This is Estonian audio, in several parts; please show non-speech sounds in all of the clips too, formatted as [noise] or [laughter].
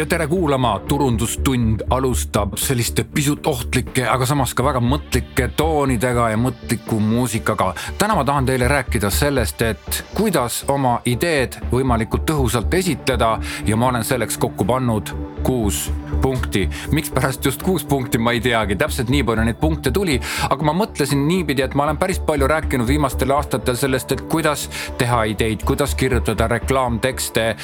ja tere kuulama, turundustund alustab selliste pisut ohtlike, aga samas ka väga mõttlike toonidega ja mõtliku muusikaga. täna ma tahan teile rääkida sellest, et kuidas oma ideed võimalikult tõhusalt esitleda ja ma olen selleks kokku pannud kuus punkti. mikspärast just kuus punkti, ma ei teagi, täpselt nii palju neid punkte tuli, aga ma mõtlesin niipidi, et ma olen päris palju rääkinud viimastel aastatel sellest, et kuidas teha ideid, kuidas kirjutada reklaamtekste.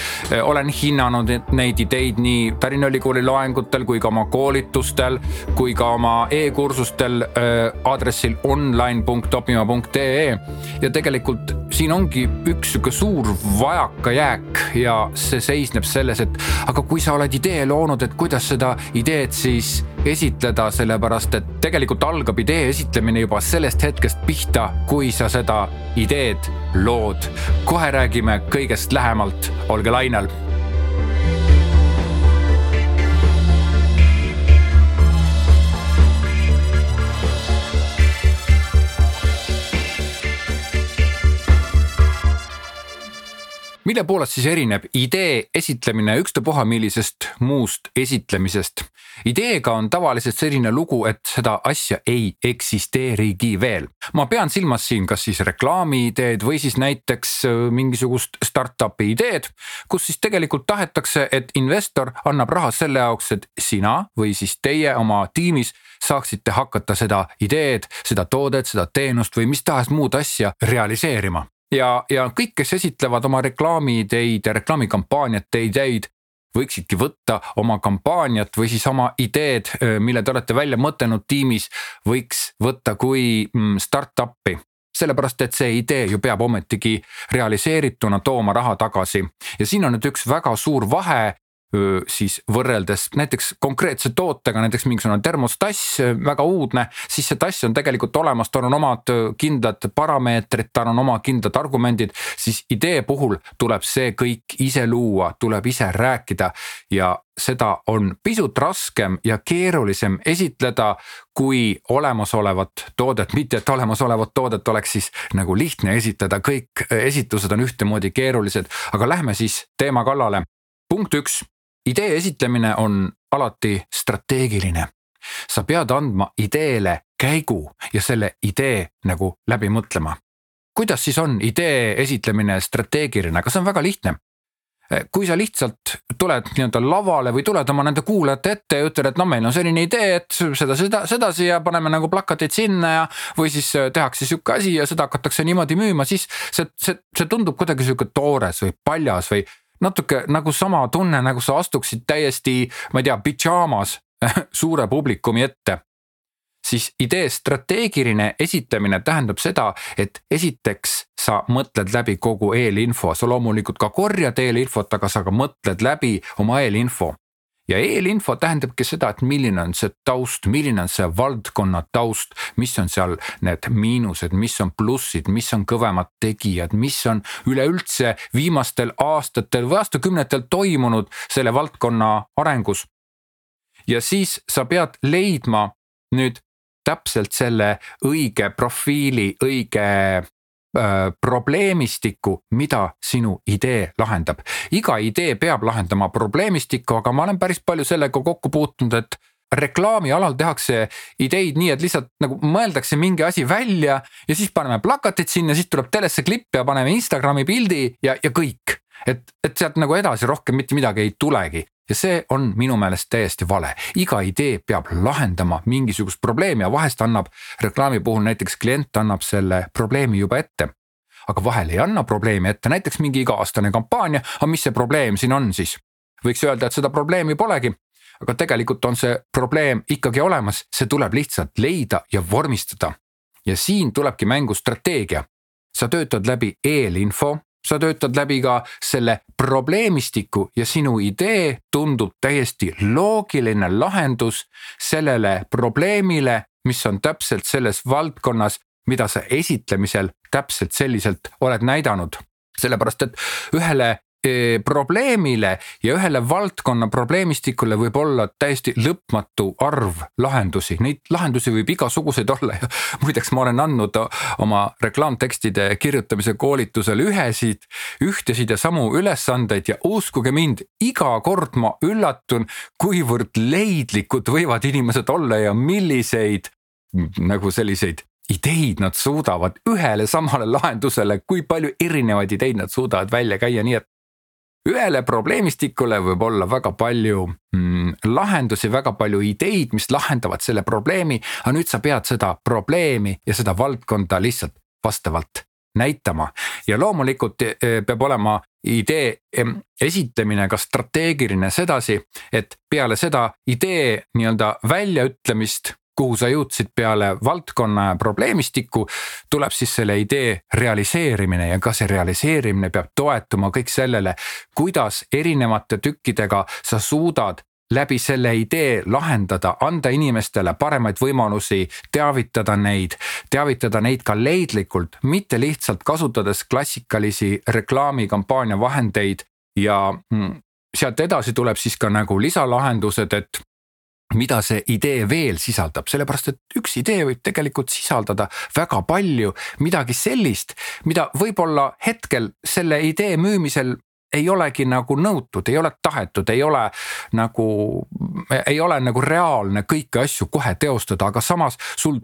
olen hinnanud neid ideid nii Tallinna Ülikooli loengutel kui ka oma koolitustel kui ka oma e-kursustel äh, aadressil online.opima.ee ja tegelikult siin ongi üks sihuke suur vajakajääk ja see seisneb selles, et aga kui sa oled idee loonud, et kuidas seda ideed siis esitleda, sellepärast et tegelikult algab idee esitlemine juba sellest hetkest pihta, kui sa seda ideed lood. kohe räägime kõigest lähemalt, olge lainel mille poolest siis erineb idee esitlemine ükstapuha millisest muust esitlemisest? ideega on tavaliselt selline lugu, et seda asja ei eksisteerigi veel. ma pean silmas siin kas siis reklaamiideed või siis näiteks äh, mingisugust startup'i ideed, kus siis tegelikult tahetakse, et investor annab raha selle jaoks, et sina või siis teie oma tiimis saaksite hakata seda ideed, seda toodet, seda teenust või mis tahes muud asja realiseerima ja, ja kõik, kes esitlevad oma reklaamiideid ja reklaamikampaaniate ideid, võiksidki võtta oma kampaaniat või siis oma ideed, mille te olete välja mõtelnud tiimis, võiks võtta kui mm, startup'i. Sellepärast, et see idee ju peab ometigi realiseerituna tooma raha tagasi. Ja siin on nüüd üks väga suur vahe siis võrreldes näiteks konkreetse tootega, näiteks mingisugune termostass, väga uudne, siis see tass on tegelikult olemas, tal on omad kindlad parameetrid, tal on oma kindlad argumendid, siis idee puhul tuleb see kõik ise luua, tuleb ise rääkida ja seda on pisut raskem ja keerulisem esitleda kui olemasolevat toodet, mitte et olemasolevat toodet oleks siis nagu lihtne esitleda, kõik esitlused on ühtemoodi keerulised, aga lähme siis teema kallale. punkt üks idee esitlemine on alati strateegiline. sa pead andma ideele käigu ja selle idee nagu läbi mõtlema. kuidas siis on idee esitlemine strateegiline, aga see on väga lihtne kui sa lihtsalt tuled nii-öelda lavale või tuled oma nende kuulajate ette ja ütled, et no meil on selline idee, et seda, seda, sedasi ja paneme nagu plakateid sinna ja. või siis tehakse sihuke asi ja seda hakatakse niimoodi müüma, siis see, see, see tundub kuidagi sihuke toores või paljas või natuke nagu sama tunne, nagu sa astuksid täiesti, ma ei tea, pidžaamas [laughs] suure publikumi ette. siis idee strateegiline esitamine tähendab seda, et esiteks sa mõtled läbi kogu eelinfo, sa loomulikult ka korjad eelinfot, aga sa ka mõtled läbi oma eelinfo ja eelinfo tähendabki seda, et milline on see taust, milline on see valdkonna taust, mis on seal need miinused, mis on plussid, mis on kõvemad tegijad, mis on üleüldse viimastel aastatel või aastakümnetel toimunud selle valdkonna arengus. ja siis sa pead leidma nüüd täpselt selle õige profiili, õige Äh, probleemistikku, mida sinu idee lahendab. iga idee peab lahendama probleemistikku, aga ma olen päris palju sellega kokku puutunud, et reklaami alal tehakse ideid nii, et lihtsalt nagu mõeldakse mingi asi välja ja siis paneme plakatid sinna, siis tuleb telesse klipp ja paneme Instagrami pildi ja, ja kõik. Et, et sealt nagu edasi rohkem mitte midagi ei tulegi ja see on minu meelest täiesti vale. iga idee peab lahendama mingisugust probleemi ja vahest annab reklaami puhul näiteks klient annab selle probleemi juba ette. aga vahel ei anna probleemi ette, näiteks mingi iga-aastane kampaania, aga mis see probleem siin on siis? võiks öelda, et seda probleemi polegi, aga tegelikult on see probleem ikkagi olemas, see tuleb lihtsalt leida ja vormistada. ja siin tulebki mängu strateegia. sa töötad läbi eelinfo sa töötad läbi ka selle probleemistiku ja sinu idee tundub täiesti loogiline lahendus sellele probleemile, mis on täpselt selles valdkonnas, mida sa esitlemisel täpselt selliselt oled näidanud. sellepärast, et ühele probleemile ja ühele valdkonna probleemistikule võib olla täiesti lõpmatu arv lahendusi, neid lahendusi võib igasuguseid [laughs] olla ja muideks ma olen andnud oma reklaamtekstide kirjutamise koolitusel ühesid, ühtesid ja samu ülesandeid ja uskuge mind, iga kord ma üllatun, kuivõrd leidlikud võivad inimesed olla ja milliseid nagu selliseid ideid nad suudavad ühele samale lahendusele, kui palju erinevaid ideid nad suudavad välja käia, nii et ühele probleemistikule võib olla väga palju mm, lahendusi, väga palju ideid, mis lahendavad selle probleemi, aga nüüd sa pead seda probleemi ja seda valdkonda lihtsalt vastavalt näitama. Ja loomulikult eh, peab olema idee esitlemine ka strateegiline sedasi, et peale seda idee nii-öelda väljaütlemist kuhu sa jõudsid peale valdkonna ja probleemistiku, tuleb siis selle idee realiseerimine ja ka see realiseerimine peab toetuma kõik sellele, kuidas erinevate tükkidega sa suudad läbi selle idee lahendada, anda inimestele paremaid võimalusi, teavitada neid, teavitada neid ka leidlikult, mitte lihtsalt kasutades klassikalisi reklaamikampaania vahendeid ja mm, sealt edasi tuleb siis ka nagu lisalahendused, et mida see idee veel sisaldab, sellepärast et üks idee võib tegelikult sisaldada väga palju midagi sellist, mida võib-olla hetkel selle idee müümisel ei olegi nagu nõutud, ei ole tahetud, ei ole nagu, ei ole nagu reaalne kõiki asju kohe teostada, aga samas sul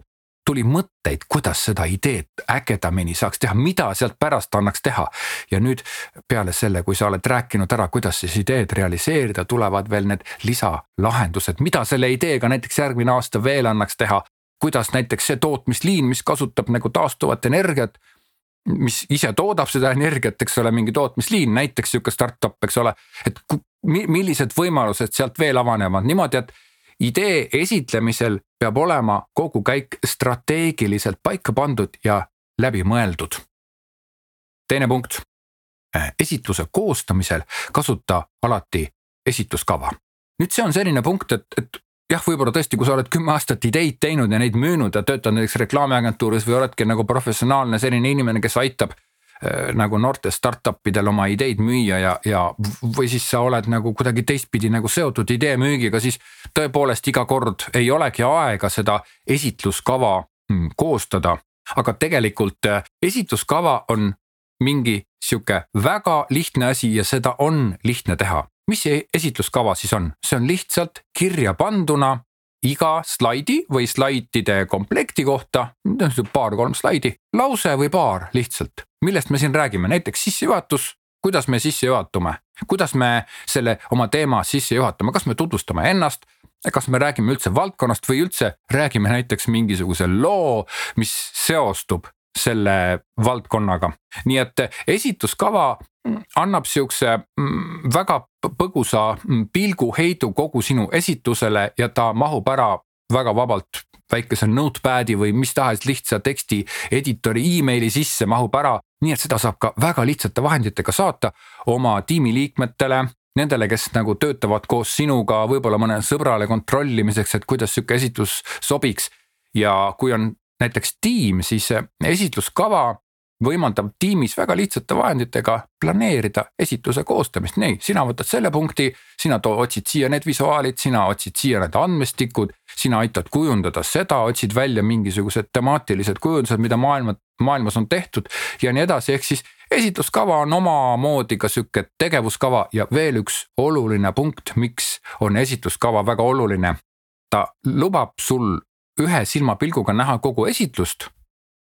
tuli mõtteid, kuidas seda ideed ägedamini saaks teha, mida sealt pärast annaks teha. ja nüüd peale selle, kui sa oled rääkinud ära, kuidas siis ideed realiseerida, tulevad veel need lisalahendused, mida selle ideega näiteks järgmine aasta veel annaks teha. kuidas näiteks see tootmisliin, mis kasutab nagu taastuvat energiat, mis ise toodab seda energiat, eks ole, mingi tootmisliin, näiteks sihuke startup, eks ole, et millised võimalused sealt veel avanevad niimoodi, et idee esitlemisel peab olema kogu käik strateegiliselt paika pandud ja läbimõeldud. teine punkt. esitluse koostamisel kasuta alati esitluskava. nüüd see on selline punkt, et, et jah, võib-olla tõesti, kui sa oled kümme aastat ideid teinud ja neid müünud ja töötad näiteks reklaamiagentuuris või oledki nagu professionaalne selline inimene, kes aitab nagu noortel startup idel oma ideid müüa ja, ja või siis sa oled nagu kuidagi teistpidi nagu seotud idee müügiga, siis tõepoolest iga kord ei olegi aega seda esitluskava mm, koostada. aga tegelikult äh, esitluskava on mingi sihuke väga lihtne asi ja seda on lihtne teha. mis see esitluskava siis on, see on lihtsalt kirja panduna iga slaidi või slaidide komplekti kohta, paar-kolm slaidi, lause või paar lihtsalt, millest me siin räägime, näiteks sissejuhatus, kuidas me sisse juhatume, kuidas me selle oma teema sisse juhatame, kas me tutvustame ennast, kas me räägime üldse valdkonnast või üldse räägime näiteks mingisuguse loo, mis seostub selle valdkonnaga. nii et esituskava annab siukse mm, väga põgusa mm, pilguheidu kogu sinu esitusele ja ta mahub ära väga vabalt väikese notepad'i või mis tahes lihtsa teksti editori emaili sisse mahub ära, nii et seda saab ka väga lihtsate vahenditega saata oma tiimiliikmetele, nendele, kes nagu töötavad koos sinuga, võib-olla mõnele sõbrale kontrollimiseks, et kuidas sihuke esitus sobiks. ja kui on näiteks tiim, siis esitluskava võimaldab tiimis väga lihtsate vahenditega planeerida esituse koostamist, nii, sina võtad selle punkti, sina too, otsid siia need visuaalid, sina otsid siia need andmestikud, sina aitad kujundada seda, otsid välja mingisugused temaatilised kujundused, mida maailma, maailmas on tehtud ja nii edasi, ehk siis esitluskava on omamoodi ka sihuke tegevuskava ja veel üks oluline punkt, miks on esitluskava väga oluline. ta lubab sul ühe silmapilguga näha kogu esitlust,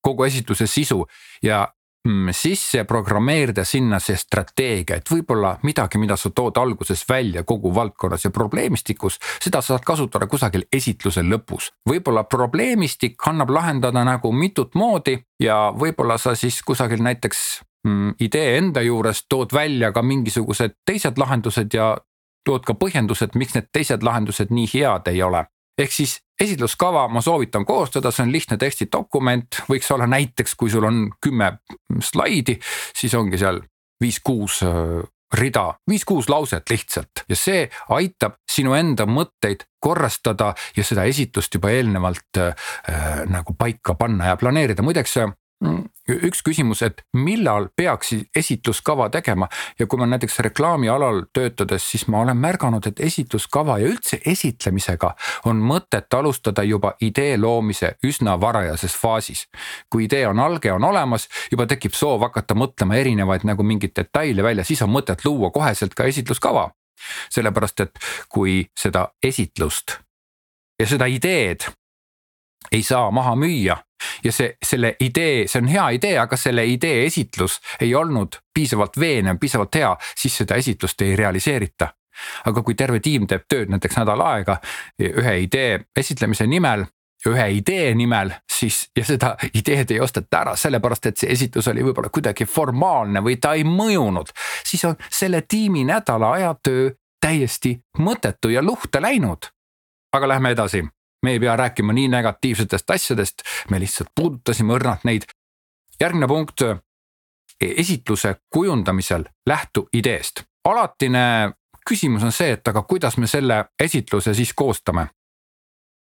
kogu esitluse sisu ja mm, sisse programmeerida sinna see strateegia, et võib-olla midagi, mida sa tood alguses välja kogu valdkonnas ja probleemistikus, seda saad kasutada kusagil esitluse lõpus. võib-olla probleemistik annab lahendada nagu mitut moodi ja võib-olla sa siis kusagil näiteks mm, idee enda juures tood välja ka mingisugused teised lahendused ja tood ka põhjendused, miks need teised lahendused nii head ei ole ehk siis esitluskava ma soovitan koostada, see on lihtne tekstidokument, võiks olla näiteks, kui sul on kümme slaidi, siis ongi seal viis-kuus äh, rida, viis-kuus lauset lihtsalt ja see aitab sinu enda mõtteid korrastada ja seda esitlust juba eelnevalt äh, nagu paika panna ja planeerida. muideks mm, üks küsimus, et millal peaks esitluskava tegema? Ja kui ma näiteks reklaamialal töötades, siis ma olen märganud, et esitluskava ja üldse esitlemisega on mõtet alustada juba idee loomise üsna varajases faasis. kui idee on alge, on olemas, juba tekib soov hakata mõtlema erinevaid nagu mingeid detaile välja, siis on mõtet luua koheselt ka esitluskava. Sellepärast et kui seda esitlust ja seda ideed ei saa maha müüa ja see, selle idee, see on hea idee, aga selle idee esitlus ei olnud piisavalt veenev, piisavalt hea, siis seda esitlust ei realiseerita. aga kui terve tiim teeb tööd näiteks nädal aega ühe idee esitlemise nimel ühe idee nimel, siis ja seda [laughs] ideed ei osteta ära, sellepärast et see esitlus oli võib-olla kuidagi formaalne või ta ei mõjunud, siis on selle tiimi nädala aja töö täiesti mõttetu ja luhta läinud. aga lähme edasi me ei pea rääkima nii negatiivsetest asjadest, me lihtsalt puudutasime õrnalt neid. järgmine punkt, esitluse kujundamisel lähtu ideest. alatine küsimus on see, et aga kuidas me selle esitluse siis koostame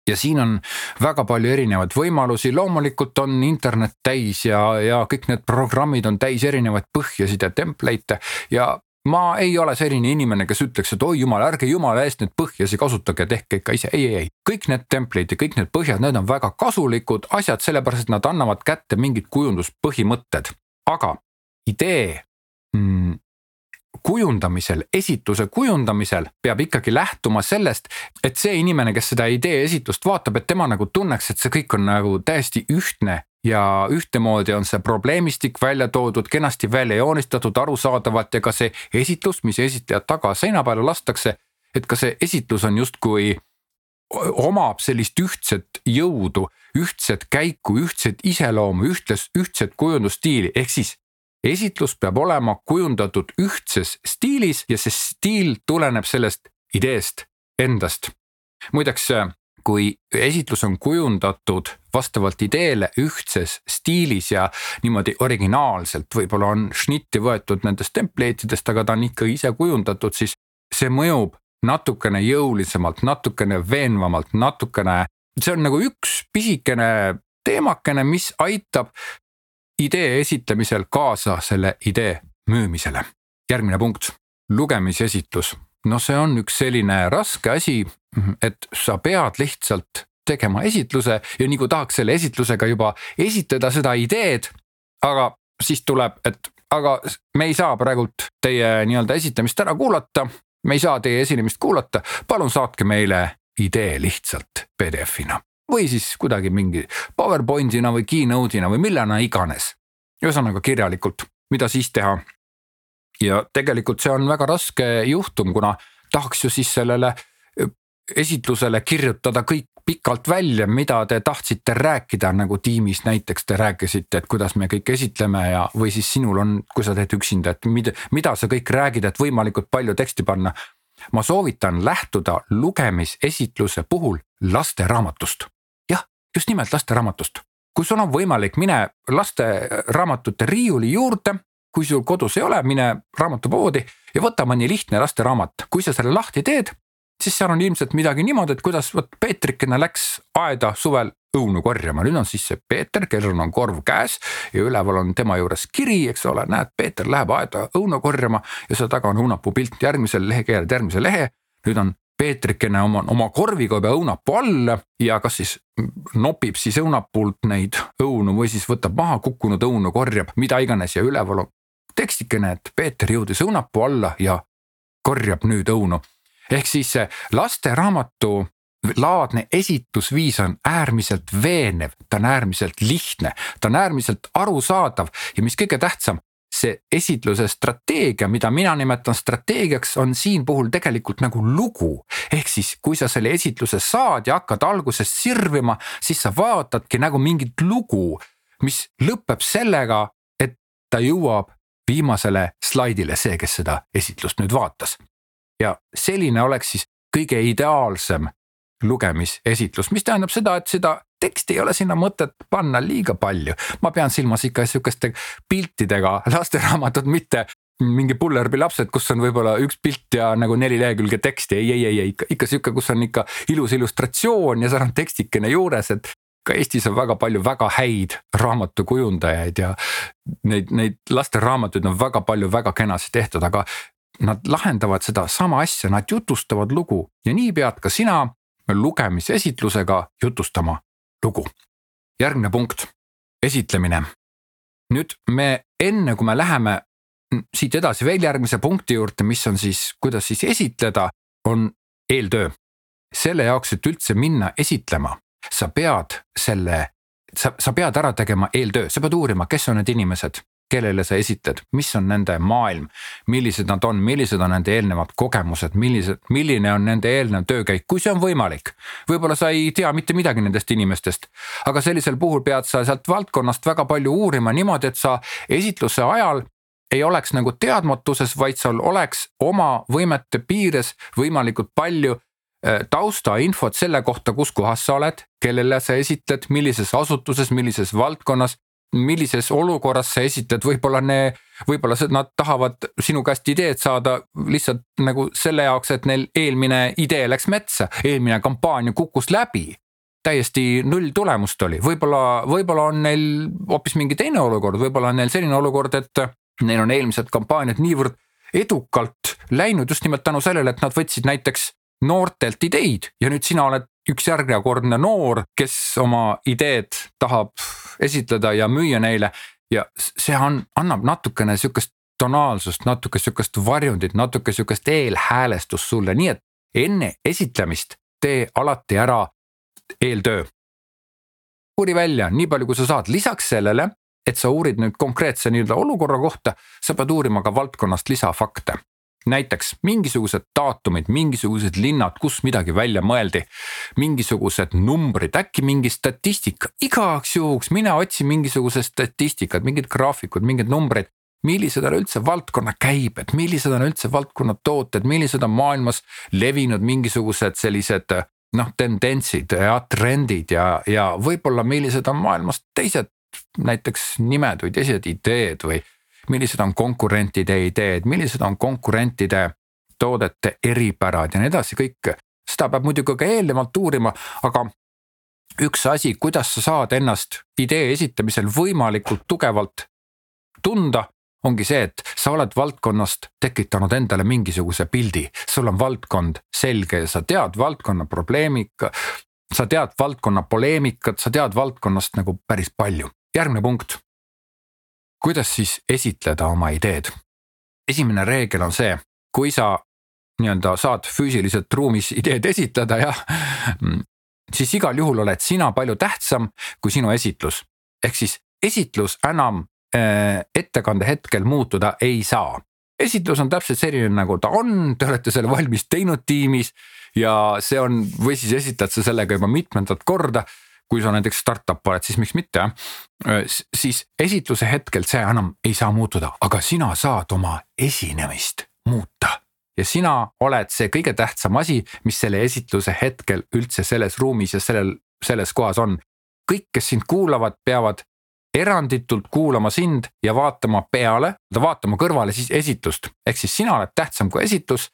ja siin on väga palju erinevaid võimalusi, loomulikult on internet täis ja, ja kõik need programmid on täis erinevaid põhjasid ja template'e ja ma ei ole selline inimene, kes ütleks, et oi jumal, ärge jumala eest neid põhjasi kasutage, tehke ikka ise, ei, ei, ei. kõik need template'id ja kõik need põhjad, need on väga kasulikud asjad, sellepärast et nad annavad kätte mingid kujunduspõhimõtted, aga idee mm, kujundamisel, esitluse kujundamisel peab ikkagi lähtuma sellest, et see inimene, kes seda idee esitlust vaatab, et tema nagu tunneks, et see kõik on nagu täiesti ühtne ja ühtemoodi on see probleemistik välja toodud, kenasti välja joonistatud, arusaadavalt ja ka see esitlus, mis esitajad taga seina peale lastakse, et ka see esitlus on justkui omab sellist ühtset jõudu, ühtset käiku, ühtset iseloomu, ühtles, ühtset kujundusstiili, ehk siis esitlus peab olema kujundatud ühtses stiilis ja see stiil tuleneb sellest ideest endast. muideks kui esitlus on kujundatud vastavalt ideele ühtses stiilis ja niimoodi originaalselt, võib-olla on šnitti võetud nendest template idest, aga ta on ikka ise kujundatud, siis see mõjub natukene jõulisemalt, natukene veenvamalt, natukene, see on nagu üks pisikene teemakene, mis aitab idee esitlemisel kaasa selle idee müümisele. järgmine punkt, lugemisesitlus no see on üks selline raske asi, et sa pead lihtsalt tegema esitluse ja nagu tahaks selle esitlusega juba esitada seda ideed. aga siis tuleb, et aga me ei saa praegult teie nii-öelda esitamist ära kuulata, me ei saa teie esinemist kuulata, palun saatke meile idee lihtsalt PDF-ina või siis kuidagi mingi PowerPointina või Keynote'ina või millena iganes. ühesõnaga kirjalikult, mida siis teha ja tegelikult see on väga raske juhtum, kuna tahaks ju siis sellele esitlusele kirjutada kõik pikalt välja, mida te tahtsite rääkida nagu tiimis näiteks te rääkisite, et kuidas me kõik esitleme ja, või siis sinul on, kui sa teed üksinda, et mida, mida sa kõik räägid, et võimalikult palju teksti panna. ma soovitan lähtuda lugemisesitluse puhul lasteraamatust. Just nimelt lasteraamatust. kui sul on võimalik, mine lasteraamatute riiuli juurde kui sul kodus ei ole, mine raamatupoodi ja võta mõni lihtne lasteraamat, kui sa selle lahti teed, siis seal on ilmselt midagi niimoodi, et kuidas vot Peetrikene läks aeda suvel õunu korjama, nüüd on siis see Peeter, kellel on korv käes ja üleval on tema juures kiri, eks ole, näed, Peeter läheb aeda õunu korjama ja seal taga on õunapuu pilt, järgmisel lehe keerad järgmise lehe. nüüd on Peetrikene oma, oma korviga juba õunapuu all ja kas siis nopib siis õunapuult neid õunu või siis võtab maha kukkunud õunu, korjab mida iganes ja üleval on tekstikene, et Peeter jõudis õunapuu alla ja korjab nüüd õunu. ehk siis see lasteraamatu laadne esitusviis on äärmiselt veenev, ta on äärmiselt lihtne, ta on äärmiselt arusaadav ja mis kõige tähtsam, see esitluse strateegia, mida mina nimetan strateegiaks, on siin puhul tegelikult nagu lugu. ehk siis, kui sa selle esitluse saad ja hakkad alguses sirvima, siis sa vaatadki nagu mingit lugu, mis lõpeb sellega, et ta jõuab viimasele slaidile see, kes seda esitlust nüüd vaatas. ja selline oleks siis kõige ideaalsem lugemisesitlus, mis tähendab seda, et seda teksti ei ole sinna mõtet panna liiga palju. ma pean silmas ikka sihukeste piltidega lasteraamatut, mitte mingi pullerbi lapsed, kus on võib-olla üks pilt ja nagu neli lehekülge teksti, ei, ei, ei, ei ikka, ikka sihuke, kus on ikka ilus illustratsioon ja seal on tekstikene juures, et ka Eestis on väga palju väga häid raamatukujundajaid ja neid, neid lasteraamatuid on väga palju väga kenasti tehtud, aga nad lahendavad sedasama asja, nad jutustavad lugu. Ja nii pead ka sina lugemisesitlusega jutustama lugu. järgmine punkt, esitlemine. nüüd me enne, kui me läheme siit edasi veel järgmise punkti juurde, mis on siis, kuidas siis esitleda, on eeltöö. selle jaoks, et üldse minna esitlema, sa pead selle, sa, sa pead ära tegema eeltöö, sa pead uurima, kes on need inimesed kellele sa esitled, mis on nende maailm, millised nad on, millised on nende eelnevad kogemused, millised, milline on nende eelnev töökäik, kui see on võimalik. võib-olla sa ei tea mitte midagi nendest inimestest, aga sellisel puhul pead sa sealt valdkonnast väga palju uurima niimoodi, et sa esitluse ajal ei oleks nagu teadmatuses, vaid sul oleks oma võimete piires võimalikult palju äh, taustainfot selle kohta, kus kohas sa oled, kellele sa esitled, millises asutuses, millises valdkonnas millises olukorras sa esitled, võib-olla ne, võib-olla nad tahavad sinu käest ideed saada lihtsalt nagu selle jaoks, et neil eelmine idee läks metsa, eelmine kampaania kukkus läbi. täiesti null tulemust oli, võib-olla, võib-olla on neil hoopis mingi teine olukord, võib-olla on neil selline olukord, et neil on eelmised kampaaniad niivõrd edukalt läinud just nimelt tänu sellele, et nad võtsid näiteks noortelt ideid ja nüüd sina oled üks järjekordne noor, kes oma ideed tahab esitleda ja müüa neile. Ja see on, annab natukene sihukest tonaalsust, natuke sihukest varjundit, natuke sihukest eelhäälestust sulle, nii et enne esitlemist tee alati ära eeltöö. uuri välja nii palju, kui sa saad, lisaks sellele, et sa uurid nüüd konkreetse nii-öelda olukorra kohta, sa pead uurima ka valdkonnast lisafakte näiteks mingisugused daatumid, mingisugused linnad, kus midagi välja mõeldi, mingisugused numbrid, äkki mingi statistika, igaks juhuks mine otsi mingisugused statistikad, mingid graafikud, mingid numbrid. millised on üldse valdkonna käibed, millised on üldse valdkonna tooted, millised on maailmas levinud mingisugused sellised noh, tendentsid ja trendid ja, ja võib-olla millised on maailmas teised näiteks nimed või teised ideed või millised on konkurentide ideed, millised on konkurentide toodete eripärad ja nii edasi, kõik. Seda peab muidugi ka eelnevalt uurima, aga üks asi, kuidas sa saad ennast idee esitamisel võimalikult tugevalt tunda, ongi see, et sa oled valdkonnast tekitanud endale mingisuguse pildi, sul on valdkond selge ja sa tead valdkonna probleemika, sa tead valdkonna poleemikat, sa tead valdkonnast nagu päris palju. järgmine punkt kuidas siis esitleda oma ideed? esimene reegel on see, kui sa nii-öelda saad füüsiliselt ruumis ideed esitleda, jah, siis igal juhul oled sina palju tähtsam kui sinu esitlus. ehk siis esitlus enam äh, ettekande hetkel muutuda ei saa. esitlus on täpselt selline, nagu ta on, te olete selle valmis teinud tiimis ja see on, või siis esitled sa sellega juba mitmendat korda kui sa näiteks startup oled, siis miks mitte, siis esitluse hetkel see enam ei saa muutuda, aga sina saad oma esinemist muuta. Ja sina oled see kõige tähtsam asi, mis selle esitluse hetkel üldse selles ruumis ja sellel, selles kohas on. kõik, kes sind kuulavad, peavad eranditult kuulama sind ja vaatama peale, vaatama kõrvale siis esitlust, ehk siis sina oled tähtsam kui esitlus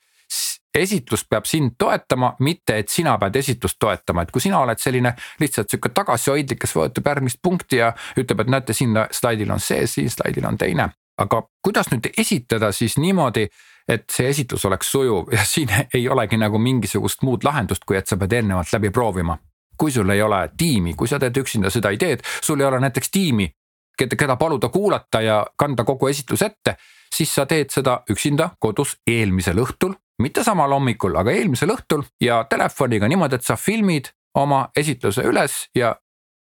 esitlus peab sind toetama, mitte et sina pead esitlust toetama, et kui sina oled selline lihtsalt sihuke tagasihoidlik, kes vaatab järgmist punkti ja ütleb, et näete, siin slaidil on see, siin slaidil on teine. aga kuidas nüüd esitada siis niimoodi, et see esitlus oleks sujuv ja [laughs] siin ei olegi nagu mingisugust muud lahendust, kui et sa pead eelnevalt läbi proovima. kui sul ei ole tiimi, kui sa teed üksinda seda ideed, sul ei ole näiteks tiimi, keda paluda kuulata ja kanda kogu esitlus ette, siis sa teed seda üksinda kodus eelmisel õhtul mitte samal hommikul, aga eelmisel õhtul ja telefoniga niimoodi, et sa filmid oma esitluse üles ja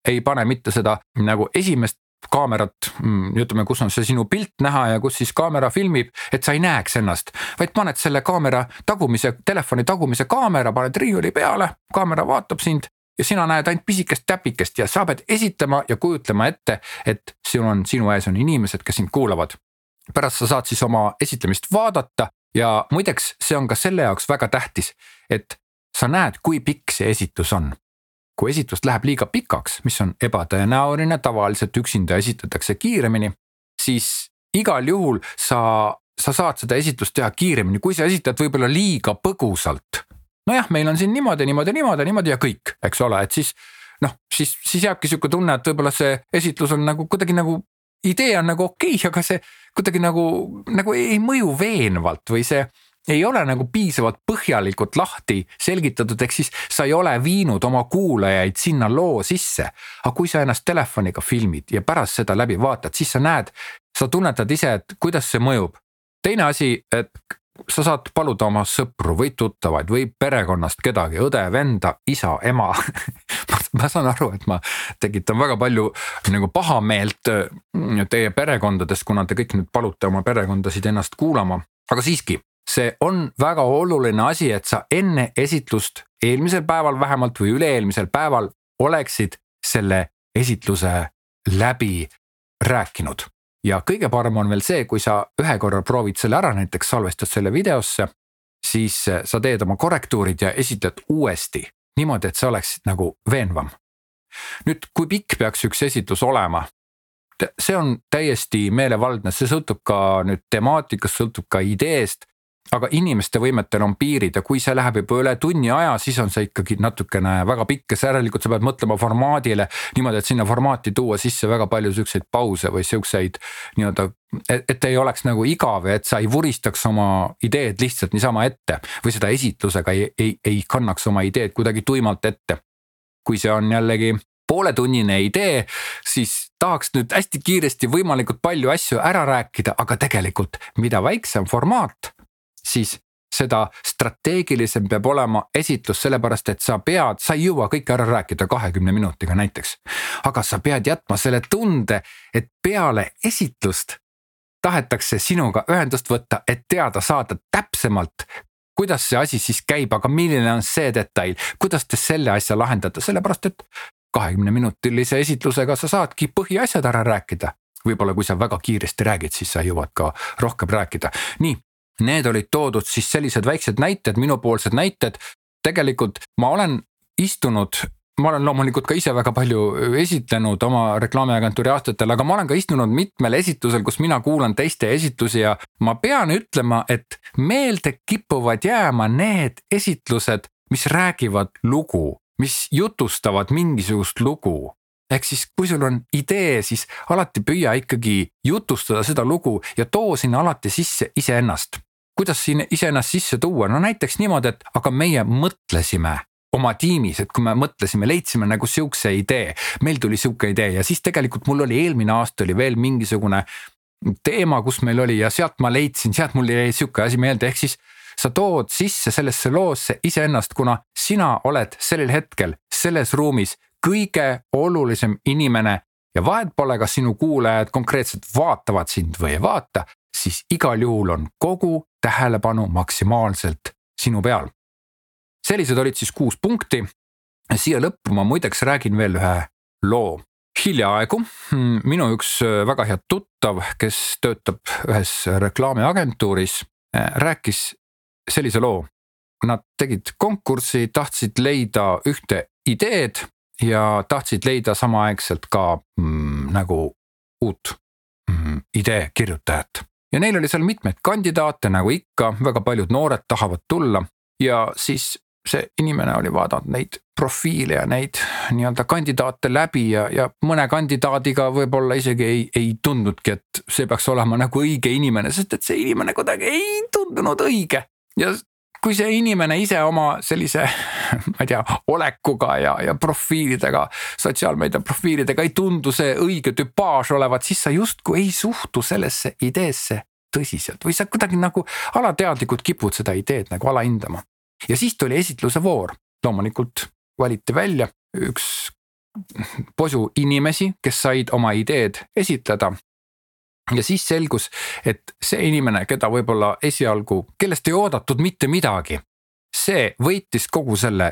ei pane mitte seda nagu esimest kaamerat, mm, ütleme, kus on see sinu pilt näha ja kus siis kaamera filmib, et sa ei näeks ennast, vaid paned selle kaamera tagumise, telefoni tagumise kaamera, paned riiuli peale, kaamera vaatab sind ja sina näed ainult pisikest täpikest ja sa pead esitama ja kujutlema ette, et sul on, sinu ees on inimesed, kes sind kuulavad. pärast sa saad siis oma esitlemist vaadata ja muideks, see on ka selle jaoks väga tähtis, et sa näed, kui pikk see esitus on. kui esitus läheb liiga pikaks, mis on ebatõenäoline, tavaliselt üksinda esitatakse kiiremini, siis igal juhul sa, sa saad seda esitust teha kiiremini, kui sa esitad võib-olla liiga põgusalt. nojah, meil on siin niimoodi, niimoodi, niimoodi, niimoodi ja kõik, eks ole, et siis noh, siis, siis jääbki sihuke tunne, et võib-olla see esitlus on nagu kuidagi nagu idee on nagu okei okay,, aga see kuidagi nagu, nagu ei mõju veenvalt või see ei ole nagu piisavalt põhjalikult lahti selgitatud, ehk siis sa ei ole viinud oma kuulajaid sinna loo sisse. aga kui sa ennast telefoniga filmid ja pärast seda läbi vaatad, siis sa näed, sa tunnetad ise, et kuidas see mõjub. teine asi, et sa saad paluda oma sõpru või tuttavaid või perekonnast kedagi, õde, venda, isa, ema [laughs] ma saan aru, et ma tekitan väga palju nagu pahameelt mm, teie perekondades, kuna te kõik nüüd palute oma perekondasid ennast kuulama, aga siiski, see on väga oluline asi, et sa enne esitlust eelmisel päeval vähemalt või üle-eelmisel päeval oleksid selle esitluse läbi rääkinud ja kõige parem on veel see, kui sa ühe korra proovid selle ära, näiteks salvestad selle videosse, siis äh, sa teed oma korrektuurid ja esitled uuesti niimoodi, et see oleks nagu veenvam. nüüd, kui pikk peaks üks esitlus olema? see on täiesti meelevaldne, see sõltub ka nüüd temaatikast, sõltub ka ideest aga inimeste võimetel on piirid ja kui see läheb juba üle tunni aja, siis on see ikkagi natukene väga pikk ja järelikult sa pead mõtlema formaadile niimoodi, et sinna formaati tuua sisse väga palju siukseid pause või siukseid nii-öelda, et ei oleks nagu igav ja et sa ei vuristaks oma ideed lihtsalt niisama ette või seda esitlusega ei, ei, ei kannaks oma ideed kuidagi tuimalt ette. kui see on jällegi pooletunnine idee, siis tahaks nüüd hästi kiiresti võimalikult palju asju ära rääkida, aga tegelikult mida väiksem formaat siis seda strateegilisem peab olema esitlus, sellepärast et sa pead, sa ei jõua kõike ära rääkida kahekümne minutiga näiteks. aga sa pead jätma selle tunde, et peale esitlust tahetakse sinuga ühendust võtta, et teada saada täpsemalt, kuidas see asi siis käib, aga milline on see detail, kuidas te selle asja lahendate, sellepärast et kahekümne minutilise esitlusega sa saadki põhiasjad ära rääkida võib-olla kui sa väga kiiresti räägid, siis sa jõuad ka rohkem rääkida. nii, Need olid toodud siis sellised väiksed näited, minupoolsed näited. tegelikult ma olen istunud ma olen loomulikult ka ise väga palju esitlenud oma reklaamiagentuuri aastatel, aga ma olen ka istunud mitmel esitlusel, kus mina kuulan teiste esitlusi ja ma pean ütlema, et meelde kipuvad jääma need esitlused, mis räägivad lugu, mis jutustavad mingisugust lugu ehk siis, kui sul on idee, siis alati püüa ikkagi jutustada seda lugu ja too sinna alati sisse iseennast kuidas siin iseennast sisse tuua, no näiteks niimoodi, et aga meie mõtlesime oma tiimis, et kui me mõtlesime, leidsime nagu sihukese idee, meil tuli sihuke idee ja siis tegelikult mul oli eelmine aasta oli veel mingisugune teema, kus meil oli ja sealt ma leidsin, sealt mul jäi sihuke asi meelde, ehk siis sa tood sisse sellesse loosse iseennast, kuna sina oled sellel hetkel selles ruumis kõige olulisem inimene ja vahet pole, kas sinu kuulajad konkreetselt vaatavad sind või ei vaata, siis igal juhul on kogu tähelepanu maksimaalselt sinu peal. sellised olid siis kuus punkti. siia lõppu ma muideks räägin veel ühe loo. hiljaaegu hmm, minu üks äh, väga hea tuttav, kes töötab ühes reklaamiagentuuris, äh, rääkis sellise loo. Nad tegid konkurssi, tahtsid leida ühte ideed ja tahtsid leida samaaegselt ka mm, nagu uut mm, idee kirjutajat ja neil oli seal mitmeid kandidaate, nagu ikka, väga paljud noored tahavad tulla ja siis see inimene oli vaadanud neid profiile ja neid nii-öelda kandidaate läbi ja, ja mõne kandidaadiga võib-olla isegi ei, ei tundnudki, et see peaks olema nagu õige inimene, sest et see inimene kuidagi ei tundunud õige. ja kui see inimene ise oma sellise, [laughs] ma ei tea, olekuga ja, ja profiilidega, sotsiaalmeedia profiilidega ei tundu see õige tüpaaž olevat, siis sa justkui ei suhtu sellesse ideesse tõsiselt. Või sa kuidagi nagu alateadlikult kipud seda ideed nagu alahindama. ja siis tuli esitluse voor, loomulikult valiti välja üks posu inimesi, kes said oma ideed esitleda. Ja siis selgus, et see inimene, keda võib-olla esialgu, kellest ei oodatud mitte midagi, see võitis kogu selle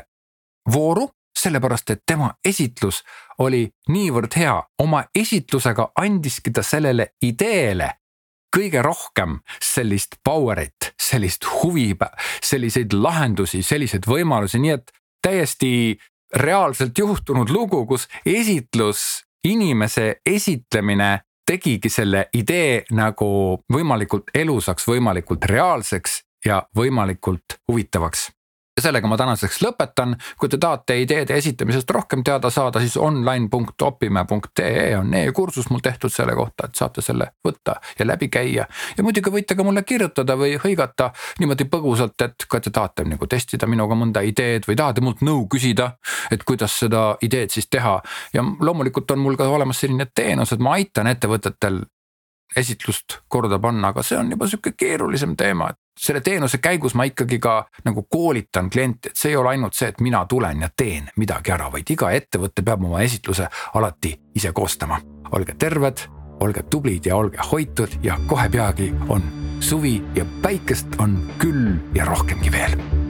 vooru, sellepärast et tema esitlus oli niivõrd hea, oma esitlusega andiski ta sellele ideele kõige rohkem sellist power'it, sellist huvi, selliseid lahendusi, selliseid võimalusi, nii et täiesti reaalselt juhtunud lugu, kus esitlus, inimese esitlemine tegigi selle idee nagu võimalikult elusaks, võimalikult reaalseks ja võimalikult huvitavaks. ja sellega ma tänaseks lõpetan. kui te tahate ideede esitamisest rohkem teada saada, siis online.opime.ee on e-kursus mul tehtud selle kohta, et saate selle võtta ja läbi käia. ja muidugi võite ka mulle kirjutada või hõigata niimoodi põgusalt, et kui te tahate nagu testida minuga mõnda ideed või tahate mult nõu küsida, et kuidas seda ideed siis teha. ja loomulikult on mul ka olemas selline teenus, et ma aitan ettevõtetel esitlust korda panna, aga see on juba sihuke keerulisem teema, et selle teenuse käigus ma ikkagi ka nagu koolitan klienti, et see ei ole ainult see, et mina tulen ja teen midagi ära, vaid iga ettevõte peab oma esitluse alati ise koostama. olge terved, olge tublid ja olge hoitud ja kohe peagi on suvi ja päikest on küll ja rohkemgi veel